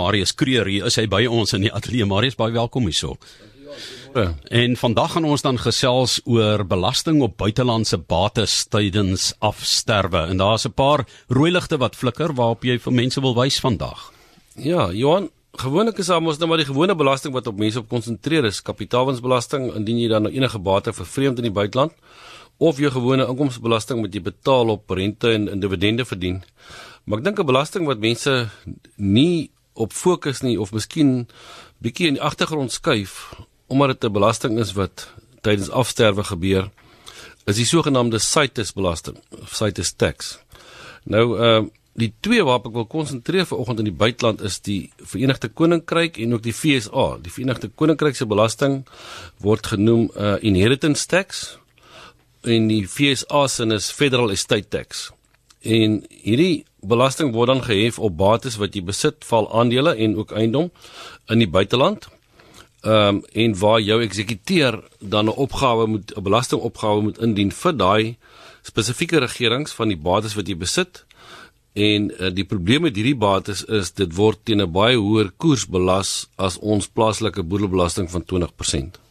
Marius Kreer hier is hy by ons in die ateljee. Marius, baie welkom hierso. Ja. En vandag gaan ons dan gesels oor belasting op buitelandse bates tydens afsterwe. En daar's 'n paar rooi ligte wat flikker waarop jy vir mense wil wys vandag. Ja, Johan, gewoonlik is daar mos nou maar die gewone belasting wat op mense op konsentreer is, kapitaalwinsbelasting indien jy dan nou enige bate vervreemd in die buiteland of jou gewone inkomstebelasting wat jy betaal op rente en dividende verdien. Maar ek dink 'n belasting wat mense nie op fokus nie of miskien bietjie in die agtergrond skuif omdat dit 'n belasting is wat tydens afsterwe gebeur is die sogenaamde CITES belasting of CITES tax. Nou uh, die twee waarop ek wil konsentreer vanoggend in die buiteland is die Verenigde Koninkryk en ook die FSA. Die Verenigde Koninkryk se belasting word genoem uh, inheritance tax en die FSA se is federal estate tax. En hierdie belasting word dan gehef op bates wat jy besit, val aandele en ook eiendom in die buiteland. Ehm um, en waar jou eksekuteur dan 'n opgawe moet 'n belastingopgawe moet indien vir daai spesifieke regerings van die bates wat jy besit. En uh, die probleem met hierdie bates is dit word teen 'n baie hoër koers belas as ons plaaslike boedelbelasting van 20%.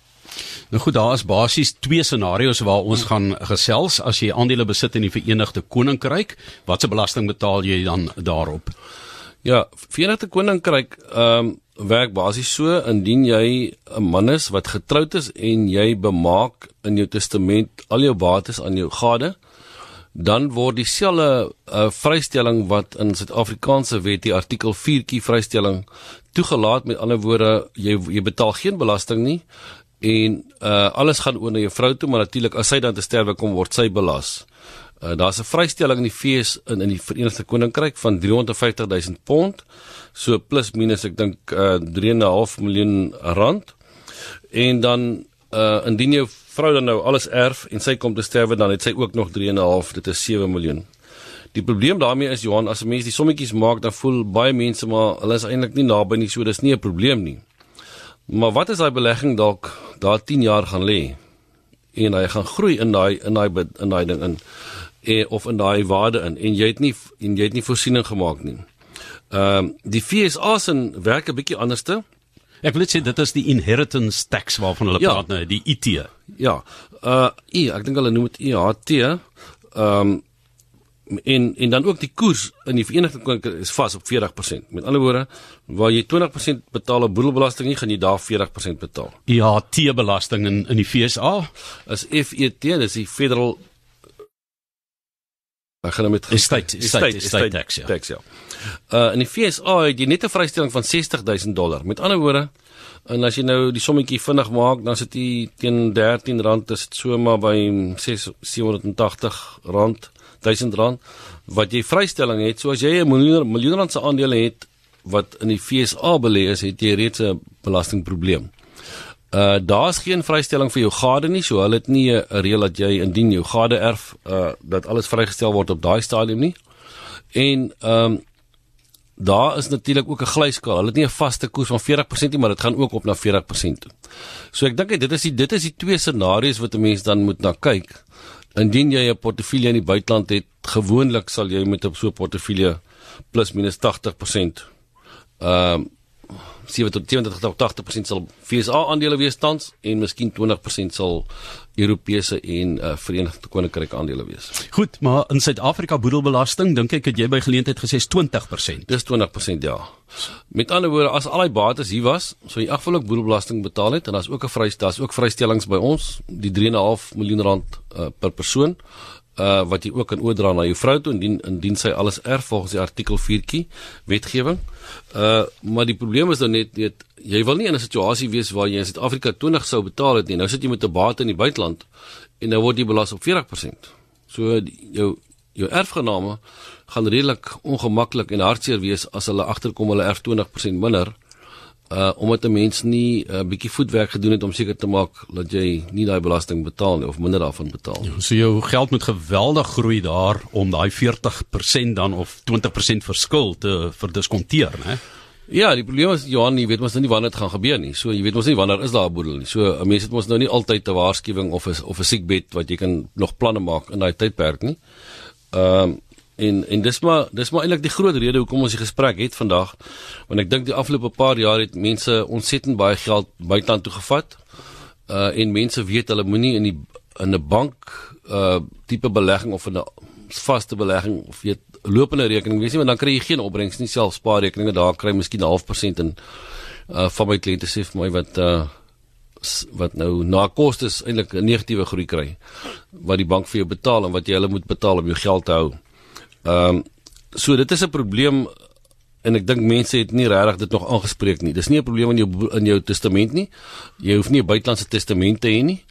Nou goed, daar is basies twee scenario's waar ons gaan gesels. As jy aandele besit in die Verenigde Koninkryk, watse belasting betaal jy dan daarop? Ja, Verenigde Koninkryk ehm um, werk basies so indien jy 'n man is wat getroud is en jy bemaak in jou testament al jou bates aan jou gade, dan word dieselfde uh, vrystelling wat in Suid-Afrikaanse wet die artikel 4kie vrystelling toegelaat. Met ander woorde jy jy betaal geen belasting nie en uh alles gaan oor na jou vrou toe maar natuurlik as sy dan te sterwe kom word sy belas. Uh daar's 'n vrystelling in die fees in in die Verenigde Koninkryk van 350 000 pond. So plus minus ek dink uh 3.5 miljoen rand. En dan uh indien jou vrou dan nou alles erf en sy kom te sterwe dan het sy ook nog 3.5 dit is 7 miljoen. Die probleem daarmee is Johan as 'n mens die sommetjies maak dan voel baie mense maar hulle is eintlik nie naby nie so dis nie 'n probleem nie. Maar wat is daai belegging dalk daar 10 jaar gaan lê en hy gaan groei in daai in daai in daai ding in en, of in daai waarde in en jy het nie en jy het nie voorsiening gemaak nie. Ehm um, die FSA se werk 'n bietjie anderste. Ek wil sê dit is die inheritance tax waarvan hulle ja. praat nou, die IT. Ja. Uh ek dink hulle noem dit IHT. Ehm um, en en dan ook die koers in die Verenigde Koninkryk is vas op 40%. Met ander woorde, waar jy 20% betaal op boedelbelasting, nie gaan jy daar 40% betaal. Ja, T-belasting in in die FSA is FET, dis die Federal Ek gaan nou met estate estate estate tax ja. Tax, ja. Uh in die FSA het jy net 'n vrystelling van 60000 dollar. Met ander woorde, en as jy nou die sommetjie vinnig maak, dan sit jy teen R13, is dit so maar by 6780 rand 1000 rand wat jy vrystelling het. So as jy 'n miljoen miljoen rand se aandele het wat in die FSA belê is, het jy reeds 'n belastingprobleem. Uh daar's geen vrystelling vir jou gade nie, so hulle het nie 'n reël dat jy indien jou gade erf uh dat alles vrygestel word op daai stadium nie. En ehm um, daar is natuurlik ook 'n glyskaal. Hulle het nie 'n vaste koers van 40% nie, maar dit gaan ook op na 40% toe. So ek dink dit is die dit is die twee scenario's wat 'n mens dan moet na kyk. Indien jy 'n portefeulje in die buiteland het, gewoonlik sal jy met 'n so 'n portefeulje plus minus 80% ehm uh, 70 tot 80% sal FSA aandele wees tans en miskien 20% sal Europese en uh, Verenigde Koninkryk aandele wees. Goed, maar in Suid-Afrika boedelbelasting dink ek het jy by geleentheid gesê 20%. Dis 20% ja. Met ander woorde, as al die bates hier was, sou jy afvallik boedelbelasting betaal het en daar's ook 'n vrystel, daar's ook vrystellings by ons, die 3.5 miljoen rand uh, per persoon uh wat jy ook kan oordra na jou vrou toe indien indien sy alles erf volgens die artikel 4kie wetgewing. Uh maar die probleem is dan net net jy wil nie in 'n situasie wees waar jy in Suid-Afrika 20 sou betaal het nie. Nou sit jy met 'n bate in die buiteland en nou word jy belas op 40%. So die, jou jou erfgename gaan redelik ongemaklik en hartseer wees as hulle agterkom hulle erf 20% minder uh omdat 'n mens nie 'n uh, bietjie voetwerk gedoen het om seker te maak dat jy nie daai belasting betaal nie of minder daarvan betaal. Ja, so jou geld moet geweldig groei daar om daai 40% dan of 20% verskil te verdiskonteer, né? Ja, die probleem is Johan, jy weet mos nou nie wanneer dit gaan gebeur nie. So jy weet mos nie wanneer is daar 'n boedel nie. So 'n mens het mos nou nie altyd 'n waarskuwing of 'n of 'n siekbed wat jy kan nog planne maak in daai tydperk nie. Ehm um, En en dis maar dis maar eintlik die groot rede hoekom ons die gesprek het vandag. Want ek dink die afgelope paar jaar het mense ontsettend baie geld buiteland toe gevat. Uh en mense weet hulle moenie in die in 'n bank uh tipe belegging of 'n vaste belegging of weet lopende rekening wees nie want dan kry jy geen opbrengs nie self spaarrekeninge daar kry miskien 'n half persent in uh van my kliënte sê vir my wat uh wat nou na kostes eintlik 'n negatiewe groei kry wat die bank vir jou betaal en wat jy hulle moet betaal om jou geld te hou. Ehm um, so dit is 'n probleem en ek dink mense het nie regtig dit nog aangespreek nie. Dis nie 'n probleem in jou in jou testament nie. Jy hoef nie 'n buitelandse testament te hê nie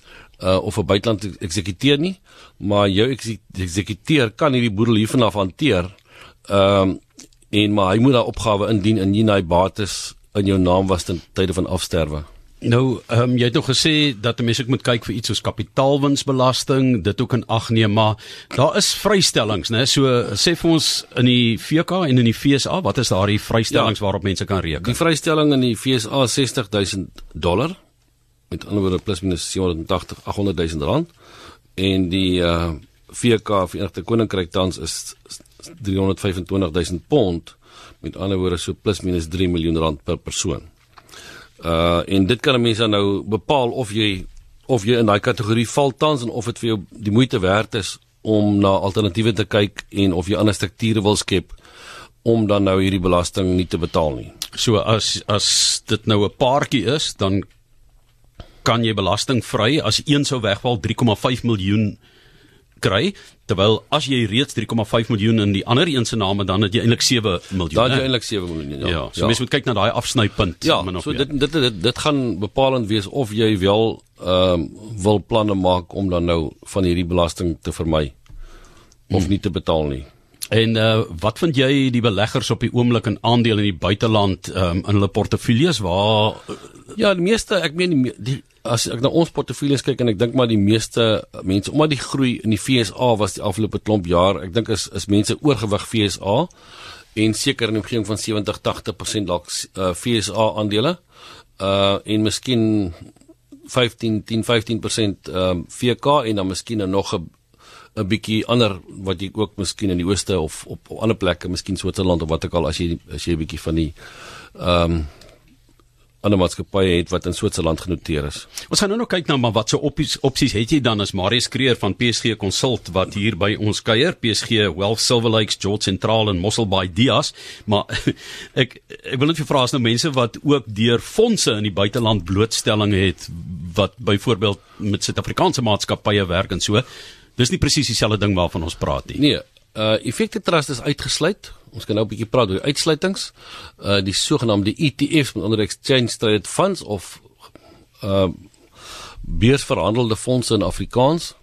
uh, of 'n buiteland eksekuteer nie, maar jou eksekuteur kan hierdie boedel hiervan af hanteer. Ehm um, en maar hy moet daai opgawe indien in jy bates in jou naam was ten tye van afsterwe. Nou, ehm um, jy het nog gesê dat 'n mens ook moet kyk vir iets soos kapitaalwinsbelasting, dit ook in ag neem, maar daar is vrystellings, né? So sê vir ons in die VK en in die FSA, wat is daardie vrystellings ja, waarop mense kan reken? Die vrystelling in die FSA is 60000 dollar met ander woorde plus minus 780 800 000 rand en die uh VK Verenigde Koninkryk tans is 325 000 pond met ander woorde so plus minus 3 miljoen rand per persoon. Uh en dit kan mense nou bepaal of jy of jy in daai kategorie val tans en of dit vir jou die moeite werd is om na alternatiewe te kyk en of jy ander strukture wil skep om dan nou hierdie belasting nie te betaal nie. So as as dit nou 'n paartjie is, dan kan jy belastingvry as een sou wegval 3,5 miljoen kry terwyl as jy reeds 3,5 miljoen in die ander een se name dan het jy eintlik 7 miljoen. Dan jy eintlik 7 miljoen ja. Ja, so ja. mens moet kyk na daai afsnypunt. Ja, so dit, dit dit dit gaan bepalend wees of jy wel ehm um, wil planne maak om dan nou van hierdie belasting te vermy of hmm. nie te betaal nie. En uh wat vind jy die beleggers op die oomblik in aandele in die buiteland um, in hulle portefeuilles waar ja, die meeste ek meen die, die as ek na ons portefeuilles kyk en ek dink maar die meeste mense omdat die groei in die FSA was die afgelope klomp jaar, ek dink is is mense oorgewig FSA en seker in die omgewing van 70-80% dalk uh, FSA aandele. Uh en miskien 15 10-15% um, VK en dan miskien nog 'n 'n bietjie ander wat jy ook miskien in die ooste of op, op ander plekke, miskien Switserland of wat ook al as jy as jy 'n bietjie van die ehm um, ander maatskappye het wat in Switserland genoteer is. Ons gaan nou nog kyk na maar wat se so opsies opsies het jy dan as Marius Kreer van PSG Consult wat hier by ons kuier, PSG Wealth Silver Lakes, George Central en Mossel Bay Dias, maar ek ek wil net vir vra as nou mense wat ook deur fondse in die buiteland blootstelling het wat byvoorbeeld met Suid-Afrikaanse maatskappye werk en so. Dis nie presies dieselfde ding waarvan ons praat nie. Nee, uh Effective Trust is uitgesluit Ons kan nou 'n bietjie praat oor die uitsluitings. Uh die sogenaamde ETFs met ander exchange traded funds of uh beursverhandelde fondse in Afrikaans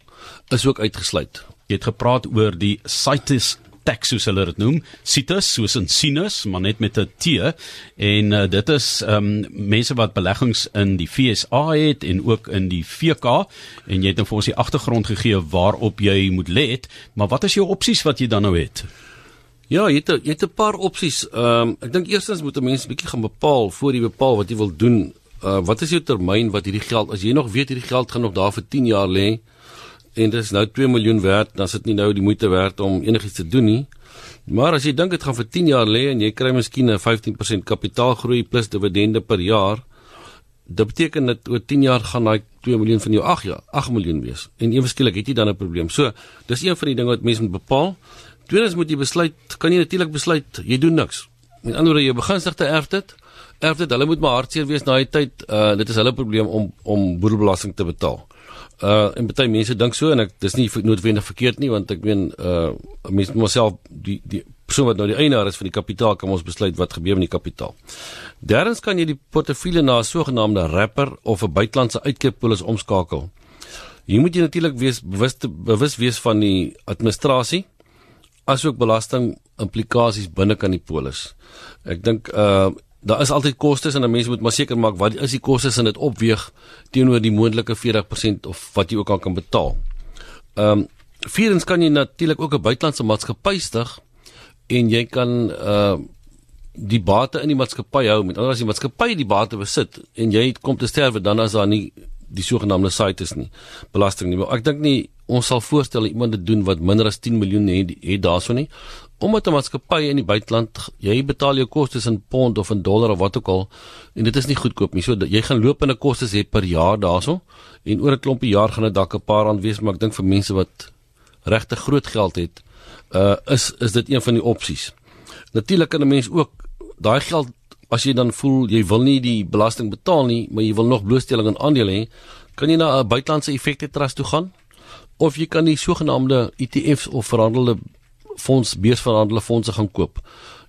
is ook uitgesluit. Jy het gepraat oor die CITES tax soos hulle dit noem, CITES soos in sinus, maar net met 'n T en uh, dit is um, mense wat beleggings in die FSA het en ook in die VK en jy het nou vir ons die agtergrond gegee waarop jy moet let, maar wat is jou opsies wat jy dan nou het? Ja, jy het jy het 'n paar opsies. Ehm um, ek dink eerstens moet 'n mens bietjie gaan bepaal voor jy bepaal wat jy wil doen. Uh wat is jou termyn wat hierdie geld as jy nog weet hierdie geld gaan nog daar vir 10 jaar lê en dit is nou 2 miljoen werd, dan is dit nie nou die moeite werd om enigiets te doen nie. Maar as jy dink dit gaan vir 10 jaar lê en jy kry miskien 'n 15% kapitaalgroei plus dividende per jaar, dit beteken dat oor 10 jaar gaan daai 2 miljoen van jou 8 jaar, 8 miljoen wees. En eweskielik het jy dan 'n probleem. So, dis een van die dinge wat mense moet bepaal. Tweedens moet jy besluit, kan jy natuurlik besluit jy doen niks. Met ander woorde jy begunstigde erf dit. Erf dit, hulle moet maar hartseer wees na die tyd. Uh dit is hulle probleem om om boedelbelasting te betaal. Uh en baie mense dink so en ek dis nie noodwendig verkeerd nie want ek meen uh mense moet myself die die persoon wat nou die eienaar is van die kapitaal kan ons besluit wat gebeur met die kapitaal. Derdens kan jy die portefeulje na 'n sogenaamde wrapper of 'n buitelandse uitkeerpolis omskakel. Hier moet jy natuurlik wees bewus bewus wees van die administrasie asook belasting implikasies binne kan die polis. Ek dink uh daar is altyd kostes en 'n mens moet maar seker maak wat is die kostes en dit opweeg teenoor die moontlike 40% of wat jy ook al kan betaal. Ehm um, vierens kan jy natuurlik ook 'n buitelandse maatskappy stig en jy kan uh die bate in die maatskappy hou met anders as die maatskappy die bate besit en jy kom te sterwe dan as daar nie die sogenaamde sites nie belasting nie. Maar ek dink nie ons sal voorstel iemand dit doen wat minder as 10 miljoen het, het daarso nie omdat 'n maatskappy in die buiteland jy betaal jou kostes in pond of in dollar of wat ook al en dit is nie goedkoop nie. So jy gaan lopende kostes hê per jaar daarso en oor 'n klompie jaar gaan dit dalk 'n paar rand wees, maar ek dink vir mense wat regte groot geld het, uh is is dit een van die opsies. Natuurlik kan 'n mens ook daai geld as jy dan voel jy wil nie die belasting betaal nie, maar jy wil nog blootstelling aan aandele hê, kan jy na 'n buitelandse effekte trust toe gaan of jy kan die sogenaamde ETF's of verhandelde fonds beursverhandelde fondse gaan koop.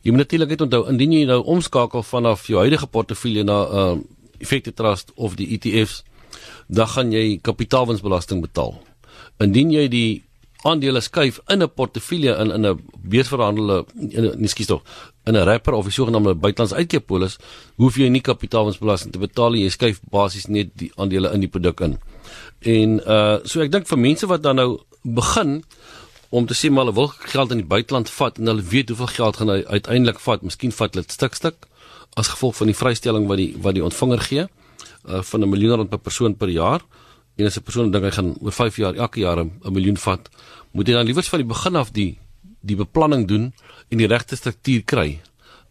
Jy moet natuurlik net onthou indien jy nou omskakel vanaf jou huidige portefeulje na 'n uh, effekte trust of die ETF's, dan gaan jy kapitaalwinsbelasting betaal. Indien jy die aandele skuif in 'n portefeulje in in 'n beursverhandelde nie skiet tog in 'n wrapper of 'n sogenaamde buitelandse uitkeerpolis, hoef jy nie kapitaalwinsbelasting te betaal nie. Jy skuif basies net die aandele in die produk in. En uh so ek dink vir mense wat dan nou begin om te sê maar hulle wil geld in die buiteland vat en hulle weet hoeveel geld gaan hy uiteindelik vat, miskien vat hulle dit stuk stuk as gevolg van die vrystelling wat die wat die ontvanger gee uh van 'n miljoen rand per persoon per jaar. En as 'n persoon dink hy gaan oor 5 jaar elke jaar 'n miljoen vat, moet jy dan liewers van die begin af die die beplanning doen en die regte struktuur kry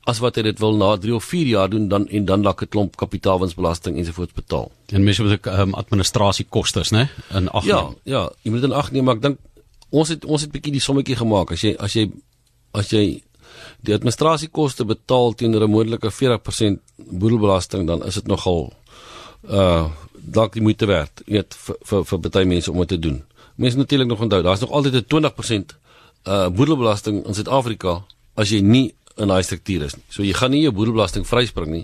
as wat hy dit wil na 3 of 4 jaar doen dan en dan dalk 'n klomp kapitaalwinsbelasting ensovoorts betaal. En mense moet ook um, administrasiekoste, né, in ag ja, neem. Ja, ja, jy moet dit in ag neem, maar ek dink ons het ons het bietjie die sommetjie gemaak. As jy as jy as jy die administrasiekoste betaal teenoor 'n moontlike 40% boedelbelasting, dan is dit nogal uh dalk die moeite werd, weet vir vir vir baie mense om dit te doen. Mense natuurlik nog onthou, daar's nog altyd 'n 20% uh boedelbelasting in Suid-Afrika as jy nie in daai struktuur is nie. So jy gaan nie jou boedelbelasting vryspring nie,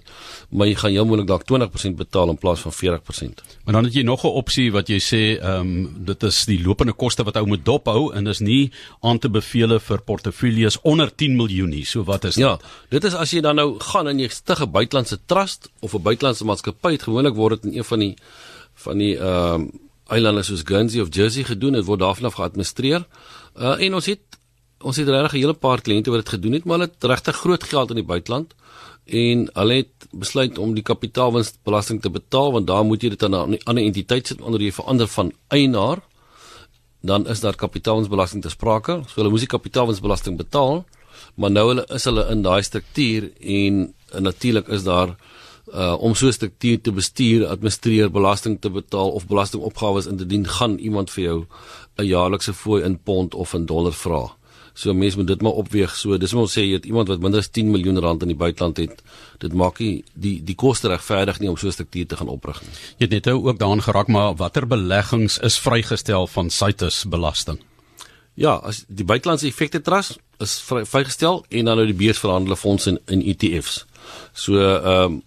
maar jy gaan heel moontlik dalk 20% betaal in plaas van 40%. Maar dan het jy nog 'n opsie wat jy sê, ehm um, dit is die lopende koste wat ou moet dophou en is nie aan te beveel vir portefeuilles onder 10 miljoen nie. So wat is Ja, dit is as jy dan nou gaan en jy stig 'n buitelandse trust of 'n buitelandse maatskappy, gewoonlik word dit in een van die van die ehm um, eilande soos Guernsey of Jersey gedoen, dit word daarvan af geadministreer. Uh en ons het ons het regtig 'n hele paar kliënte wat dit gedoen het, maar hulle het regtig groot geld in die buiteland en hulle het besluit om die kapitaalwinsbelasting te betaal want daar moet jy dit aan 'n ander entiteit sit onder jy verander van eienaar dan is daar kapitaalwinsbelasting te sprake. So hulle moes die kapitaalwinsbelasting betaal, maar nou hulle is hulle in daai struktuur en, en natuurlik is daar uh om so 'n struktuur te bestuur, administreer, belasting te betaal of belastingopgawes in te dien, gaan iemand vir jou 'n jaarlikse fooi in pond of in dollar vra. So mense moet dit maar opweeg. So dis moet ons sê jy het iemand wat minder as 10 miljoen rand in die buiteland het. Dit maak nie die die koste regverdig nie om so 'n struktuur te gaan oprig nie. Jy het net nou ook daaraan geraak maar watter beleggings is vrygestel van CITES belasting? Ja, as die buitelandse effekte trust is vry, vrygestel en dan nou die beursverhandelde fondse in, in ETF's. So ehm um,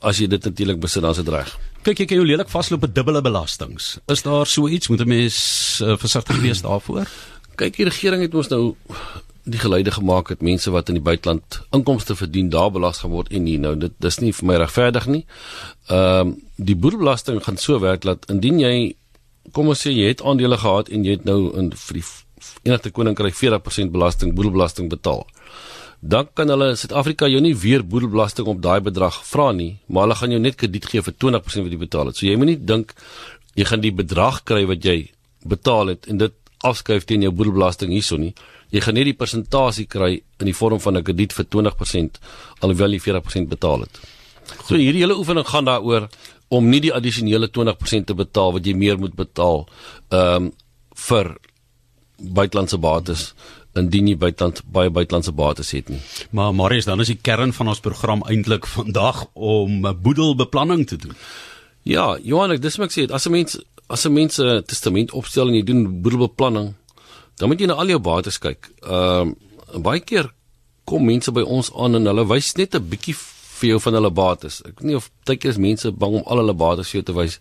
as jy dit natuurlik besit dan is dit reg. Kyk jy kan jou lelik vasloop met dubbele belastings. Is daar so iets moet 'n mens uh, versigtig wees daarvoor? Kyk die regering het ons nou die geleide gemaak het mense wat in die buiteland inkomste verdien daar belas gaan word en nie nou dit dis nie vir my regverdig nie. Ehm um, die boedelbelasting gaan so werk dat indien jy kom ons sê jy het aandele gehad en jy het nou in vir die Verenigde Koninkryk 40% belasting boedelbelasting betaal. Dan kan hulle Suid-Afrika jou nie weer boedelbelasting op daai bedrag vra nie, maar hulle gaan jou net krediet gee vir 20% wat jy betaal het. So jy moenie dink jy gaan die bedrag kry wat jy betaal het en dit afskryf teen jou boedelbelasting hierso nie. Jy gaan net die persentasie kry in die vorm van 'n krediet vir 20% alhoewel jy 40% betaal het. So hierdie hele oefening gaan daaroor om nie die addisionele 20% te betaal wat jy meer moet betaal ehm um, vir buitelandse bates indien jy buiteland baie buitelandse bates het nie. Maar Marius, dan is die kern van ons program eintlik vandag om boedelbeplanning te doen. Ja, Johan, dis wat ek sê, as 'n mens as 'n mens 'n testament opstel en jy doen boedelbeplanning, dan moet jy na al jou bates kyk. Ehm uh, baie keer kom mense by ons aan en hulle wys net 'n bietjie vir jou van hulle bates. Ek weet nie of baie keer is mense bang om al hulle bates vir jou te wys.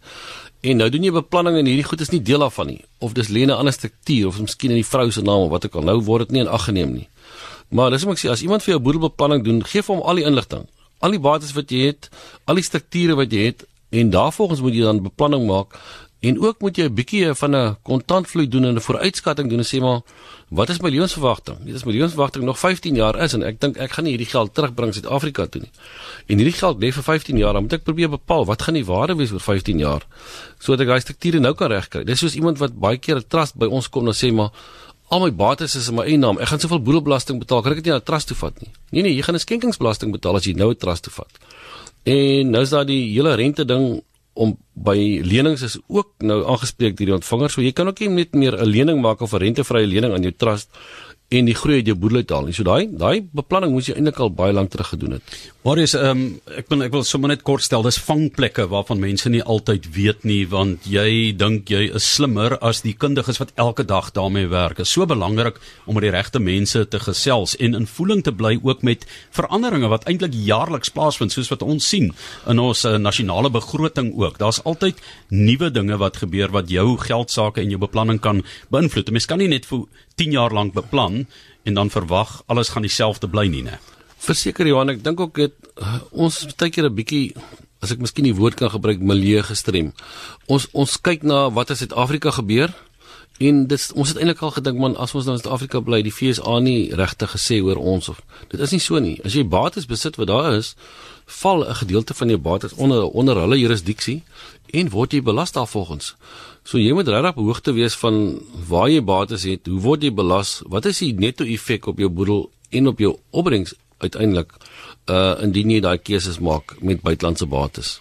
En nou doen jy beplanning en hierdie goed is nie deel daarvan nie. Of dis lê 'n ander struktuur of miskien in die vrou se naam of wat ook al. Nou word dit nie in ag geneem nie. Maar dis wat ek sê, as iemand vir jou boedelbeplanning doen, gee vir hom al die inligting. Al die bates wat jy het, al die strukture wat jy het en daarvolgens moet jy dan beplanning maak En ook moet jy 'n bietjie van 'n kontantvloei doen en 'n vooruitskatting doen en sê maar wat is my lewensverwagting? Dit is my lewensverwagting nog 15 jaar is en ek dink ek gaan nie hierdie geld terugbring Suid-Afrika toe nie. En hierdie geld lê vir 15 jaar, dan moet ek probeer bepaal wat gaan die waarde wees oor 15 jaar sodat ek daai strukture nou kan regkry. Dis soos iemand wat baie keer 'n trust by ons kom en sê maar al my bates is in my eie naam. Ek gaan soveel boedelbelasting betaal, kan ek dit nie na 'n trust toe vat nie. Nee nee, jy gaan 'n skenkingsbelasting betaal as jy nou 'n trust toe vat. En nou is daar die hele rente ding om by lenings is ook nou aangespreek deur die ontvanger. So jy kan ook nie net meer 'n lening maak of 'n rentevrye lening aan jou trust en die groei uit jou boedel uithaal nie. So daai daai beplanning moes jy eintlik al baie lank terug gedoen het. Maar is ehm um, ek wil ek wil sommer net kort stel, dis vangplekke waarvan mense nie altyd weet nie want jy dink jy is slimmer as die kundiges wat elke dag daarmee werk. Is so belangrik om met die regte mense te gesels en in voeling te bly ook met veranderinge wat eintlik jaarliks plaasvind soos wat ons sien in ons uh, nasionale begroting ook. Daar's altyd nuwe dinge wat gebeur wat jou geld sake en jou beplanning kan beïnvloed. Mens kan nie net vir 10 jaar lank beplan en dan verwag alles gaan dieselfde bly nie, né? Verseker Johan, ek dink ook dit uh, ons baie keer 'n bietjie as ek miskien die woord kan gebruik milieu gestrem. Ons ons kyk na wat in Suid-Afrika gebeur en dit ons het eintlik al gedink man as ons nou in Suid-Afrika bly, die FSA nie regtig gesê oor ons of dit is nie so nie. As jy bates besit wat daar is, val 'n gedeelte van jou bates onder onder hulle jurisdiksie en word jy belas daarvolgens. So jy moet regtig behoogte wees van waar jy bates het, hoe word jy belas, wat is die netto effek op jou boedel en op jou opbrengs uiteindelik uh indien jy daai keuses maak met buitelandse bates.